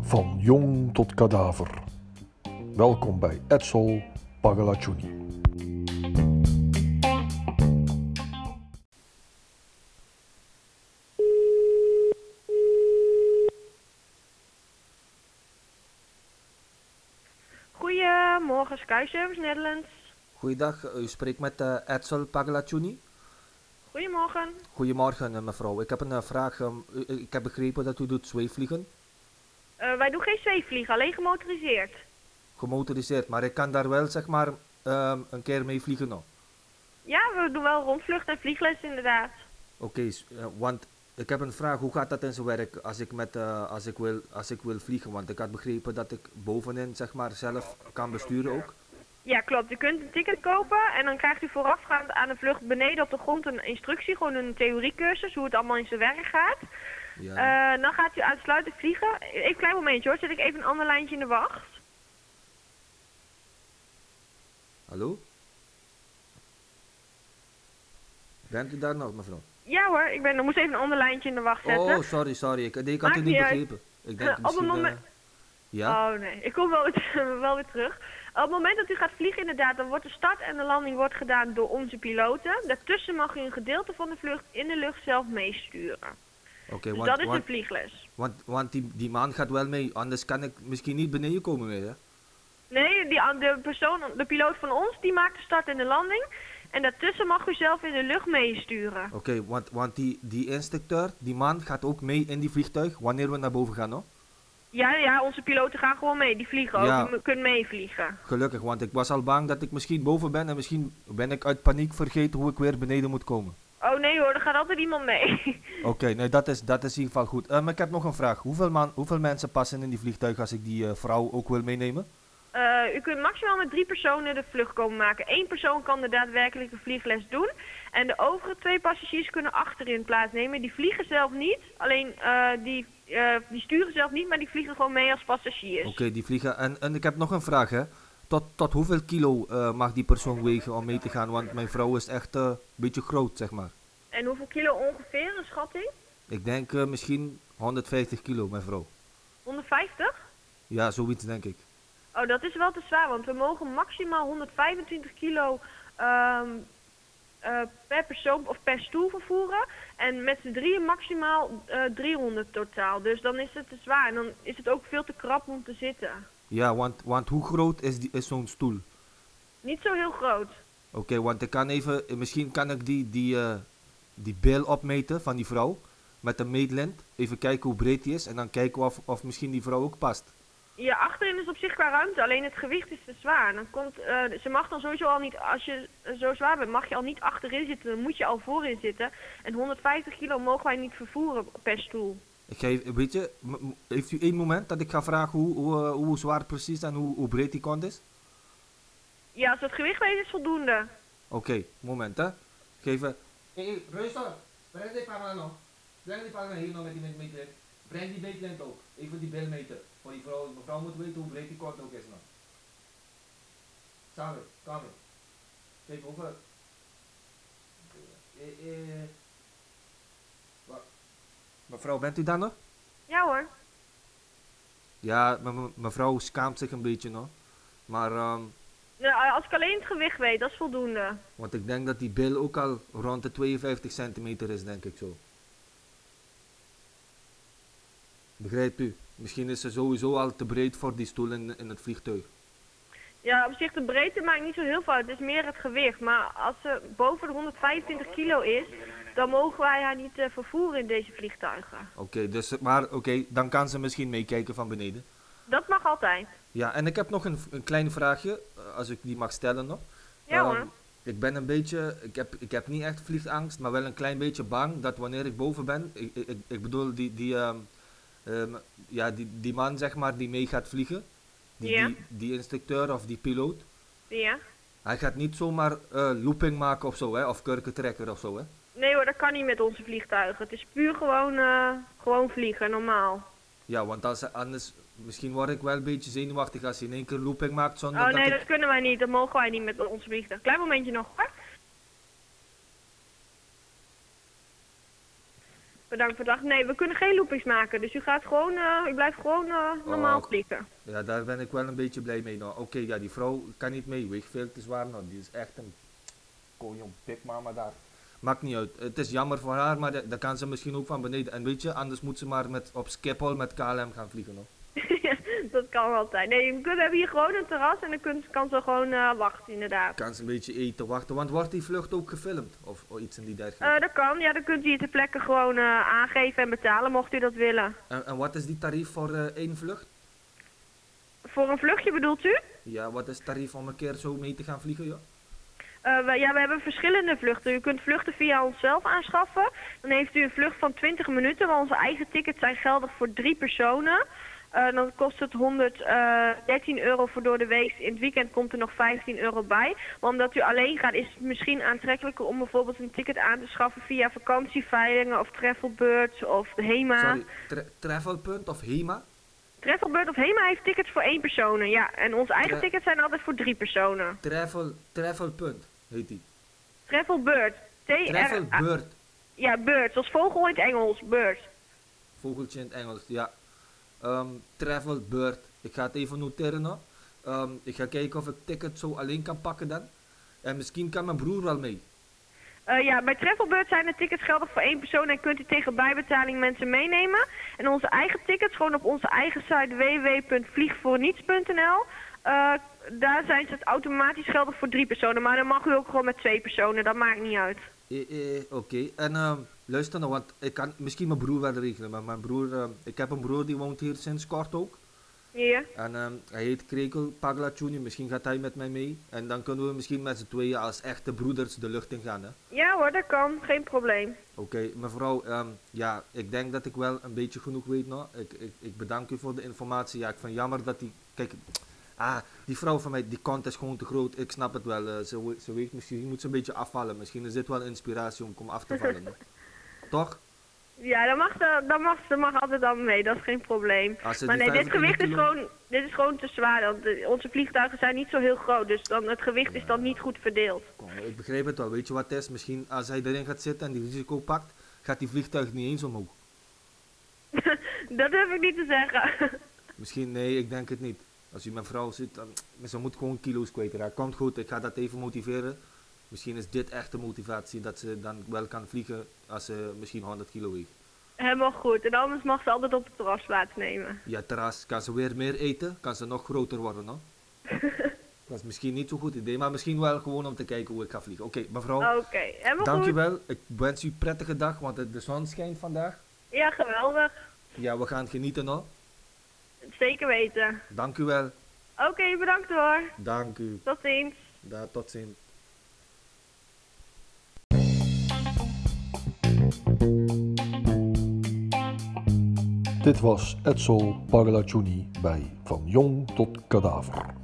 Van jong tot kadaver. Welkom bij Edsel Pagalaccioni. Goedemorgen, Sky Service Netherlands. Goeiedag, u spreekt met uh, Edsel Paglaccioni. Goedemorgen. Goedemorgen, uh, mevrouw. Ik heb een uh, vraag. Um, ik heb begrepen dat u doet zweefvliegen. wij doen geen zweefvliegen, alleen gemotoriseerd. Gemotoriseerd, maar ik kan daar wel zeg maar um, een keer mee vliegen nog. Ja, we doen wel rondvlucht en vliegles inderdaad. Oké, okay, want ik heb een vraag. Hoe gaat dat in zijn werk als ik, met, als, ik wil, als ik wil vliegen? Want ik had begrepen dat ik bovenin zeg maar zelf kan besturen ook. Ja, klopt. U kunt een ticket kopen en dan krijgt u voorafgaand aan de vlucht beneden op de grond een instructie, gewoon een theoriecursus, hoe het allemaal in zijn werk gaat. Ja. Uh, dan gaat u uitsluitend vliegen. Even een klein momentje hoor, zet ik even een ander lijntje in de wacht. Hallo? Bent u daar nog, mevrouw? Ja hoor, ik ben, er moest even een ander lijntje in de wacht zetten. Oh, sorry, sorry. Ik, ik had het niet begrepen. Ik denk uh, op een moment... Uh, ja? Oh nee, ik kom wel weer, wel weer terug. Op het moment dat u gaat vliegen inderdaad, dan wordt de start en de landing wordt gedaan door onze piloten. Daartussen mag u een gedeelte van de vlucht in de lucht zelf meesturen. Oké, okay, dus want, dat is want, de vliegles. Want, want die, die man gaat wel mee, anders kan ik misschien niet beneden komen hè? Nee, die, de, persoon, de piloot van ons, die maakt de start en de landing. En daartussen mag u zelf in de lucht meesturen. Oké, okay, want, want die, die instructeur, die man gaat ook mee in die vliegtuig wanneer we naar boven gaan, hoor? Ja, ja, onze piloten gaan gewoon mee. Die vliegen ook. Ja. Die kunnen meevliegen. Gelukkig, want ik was al bang dat ik misschien boven ben en misschien ben ik uit paniek vergeten hoe ik weer beneden moet komen. Oh nee hoor, er gaat altijd iemand mee. Oké, okay, nee, dat is, dat is in ieder geval goed. Um, ik heb nog een vraag. Hoeveel, man, hoeveel mensen passen in die vliegtuig als ik die uh, vrouw ook wil meenemen? Uh, u kunt maximaal met drie personen de vlucht komen maken. Eén persoon kan de daadwerkelijke vliegles doen. En de overige twee passagiers kunnen achterin plaatsnemen. Die vliegen zelf niet, alleen uh, die, uh, die sturen zelf niet, maar die vliegen gewoon mee als passagiers. Oké, okay, die vliegen. En, en ik heb nog een vraag, hè. Tot, tot hoeveel kilo mag die persoon wegen om mee te gaan? Want mijn vrouw is echt een beetje groot, zeg maar. En hoeveel kilo ongeveer, een schatting? Ik denk misschien 150 kilo, mijn vrouw. 150? Ja, zoiets denk ik. Oh, dat is wel te zwaar, want we mogen maximaal 125 kilo um, uh, per persoon of per stoel vervoeren. En met z'n drieën maximaal uh, 300 totaal. Dus dan is het te zwaar en dan is het ook veel te krap om te zitten. Ja, want, want hoe groot is, die, is zo'n stoel? Niet zo heel groot. Oké, okay, want ik kan even, misschien kan ik die, die, uh, die bil opmeten van die vrouw. Met een meetlint. Even kijken hoe breed die is. En dan kijken we of, of misschien die vrouw ook past. Ja, achterin is op zich qua ruimte, alleen het gewicht is te zwaar. Dan komt, uh, ze mag dan sowieso al niet, als je zo zwaar bent, mag je al niet achterin zitten, dan moet je al voorin zitten. En 150 kilo mogen wij niet vervoeren per stoel. Ik geef, weet je, heeft u één moment dat ik ga vragen hoe, hoe, uh, hoe zwaar precies en hoe, hoe breed die kont is? Ja, als het gewicht weet is voldoende. Oké, okay, moment hè. Geven. Hé, hey, rustig. Breng die panel nog. Breng die panel hier nog met die meter. Breng die meetlint ook. Even die bilmeter. Voor die vrouw, mevrouw moet weten hoe breed die kort ook is nog. Samen, kom. Kijk over. Eh, eh. Wat? Mevrouw, bent u daar nog? Ja hoor. Ja, me mevrouw schaamt zich een beetje nog. Maar um, ja, als ik alleen het gewicht weet, dat is voldoende. Want ik denk dat die bil ook al rond de 52 centimeter is, denk ik zo. Begrijpt u? Misschien is ze sowieso al te breed voor die stoel in, in het vliegtuig. Ja, op zich de breedte maakt niet zo heel veel Het is meer het gewicht. Maar als ze boven de 125 kilo is, dan mogen wij haar niet uh, vervoeren in deze vliegtuigen. Oké, okay, dus, maar oké, dan kan ze misschien meekijken van beneden. Dat mag altijd. Ja, en ik heb nog een, een klein vraagje, eh, als ik die mag stellen nog. Ja um, hoor. Ik ben een beetje, ik heb, ik heb niet echt vliegangst, maar wel een klein beetje bang dat wanneer ik boven ben, ik, ik, ik bedoel die, die, um, um, ja, die, die man zeg maar die mee gaat vliegen, die, ja. die, die instructeur of die piloot. Ja. Hij gaat niet zomaar uh, looping maken of zo, hè, of kurkentrekker of zo, hè? Nee hoor, dat kan niet met onze vliegtuigen. Het is puur gewoon, uh, gewoon vliegen, normaal. Ja, want als, anders, misschien word ik wel een beetje zenuwachtig als je in één keer looping maakt zonder Oh nee, dat, dat kunnen wij niet. Dat mogen wij niet met onze vliegtuig. Klein momentje nog hoor. Bedankt voor de dag. Nee, we kunnen geen loopings maken. Dus u gaat gewoon, eh, u blijft gewoon eh, normaal Oh. vliegen. Ja, daar ben ik wel een beetje blij mee. Nou, oké, ja, die vrouw kan niet mee, weegt veel te zwaar. Nou, die is echt een konjong pikmama daar. Maakt niet uit. Het is jammer voor haar, maar da- daar kan ze misschien ook van beneden. En weet je, anders moet ze maar met, op Schiphol met KLM gaan vliegen. Hoor. Dat kan altijd. Nee, we kunnen- hebben hier gewoon een terras en dan kun- kan ze gewoon eh, wachten, inderdaad. Kan ze een beetje eten, wachten. Want wordt die vlucht ook gefilmd? Of, of iets in die dergelijke? Eh, dat kan, ja, dan kunt u hier ter plekke gewoon eh, aangeven en betalen, mocht u dat willen. en, en wat is die tarief voor één vlucht? Voor een vluchtje bedoelt u? Ja, wat is het tarief om een keer zo mee te gaan vliegen? Ja? We, ja, we hebben verschillende vluchten. U kunt vluchten via onszelf aanschaffen. Dan heeft u een vlucht van 20 minuten, maar onze eigen tickets zijn geldig voor drie personen. Eh, dan kost het 113 euro voor door de week. In het weekend komt er nog 15 euro bij. Maar omdat u alleen gaat, is het misschien aantrekkelijker om bijvoorbeeld een ticket aan te schaffen via vakantieveilingen of Travelbirds of de HEMA. Sorry, tra- Travelpunt of HEMA? Travelbird of HEMA heeft tickets voor één persoon. Ja, en onze eigen Tra- tickets zijn altijd voor drie personen. Travel, Travelpunt heet die. Travelbird. T-R- Travelbird. Ja, bird. Zoals vogel in het Engels. Bird. Vogeltje in het Engels, ja. Ehm travel Bird. Ik ga het even noteren. Ehm, ik ga kijken of ik ticket zo alleen kan pakken dan. En misschien kan mijn broer wel mee. Eh, ja, bij Travelbird zijn de tickets geldig voor één persoon en kunt u tegen bijbetaling mensen meenemen. En onze eigen tickets, gewoon op onze eigen site www.vliegvoorniets.nl. eh, daar zijn ze automatisch geldig voor drie personen, maar dan mag u ook gewoon met twee personen, dat maakt niet uit. Eh, eh, Oké, en ehm, luister nou, want ik kan misschien mijn broer wel regelen. Maar mijn broer, ehm, ik heb een broer die woont hier sinds kort ook. Ja. En ehm, hij heet Krekel Paglaccioni, misschien gaat hij met mij mee. En dan kunnen we misschien met z'n tweeën als echte broeders de lucht in gaan. Hè? Ja hoor, dat kan, geen probleem. Oké, mevrouw, ehm, ja, ik denk dat ik wel een beetje genoeg weet nog. Ik, ik, ik bedank u voor de informatie. Ja, ik vind jammer dat die, kijk, ah, die vrouw van mij, die kont is gewoon te groot. Ik snap het wel. eh, ze, ze weet misschien, moet ze een beetje afvallen. Misschien is dit wel inspiratie om, om af te vallen. Toch? Ja, dan mag ze, dan mag ze mag altijd dan mee, dat is geen probleem. Maar nee, dit 25 gewicht is gewoon, dit is gewoon te zwaar. Want de- onze vliegtuigen zijn niet zo heel groot, dus dan, het gewicht is dan niet goed verdeeld. Kom, ik begrijp het wel. Weet je wat het is? Misschien als hij erin gaat zitten en die risico pakt, gaat die vliegtuig niet eens omhoog. dat durf ik niet te zeggen. Misschien, nee, ik denk het niet. Als u mijn vrouw zit, dan, ze moet gewoon kilo's kwijtraken. Komt goed, ik ga dat even motiveren. Misschien is dit echt de motivatie dat ze dan wel kan vliegen als ze misschien 100 kilo weegt. Helemaal goed. En anders mag ze altijd op het terras plaatsnemen. Ja, terras, kan ze weer meer eten, kan ze nog groter worden, hoor. dat is misschien niet zo'n goed idee, maar misschien wel gewoon om te kijken hoe ik ga vliegen. Oké, mevrouw, Oké, helemaal goed. dankjewel. Ik wens u een prettige dag, want de de zon schijnt vandaag. Ja, geweldig. Ja, we gaan genieten, hoor. Zeker weten. Dank u wel. Oké, bedankt hoor. Dank u. Tot ziens. Da, tot ziens. Dit was Edsel Paglaccioni bij Van Jong tot Kadaver.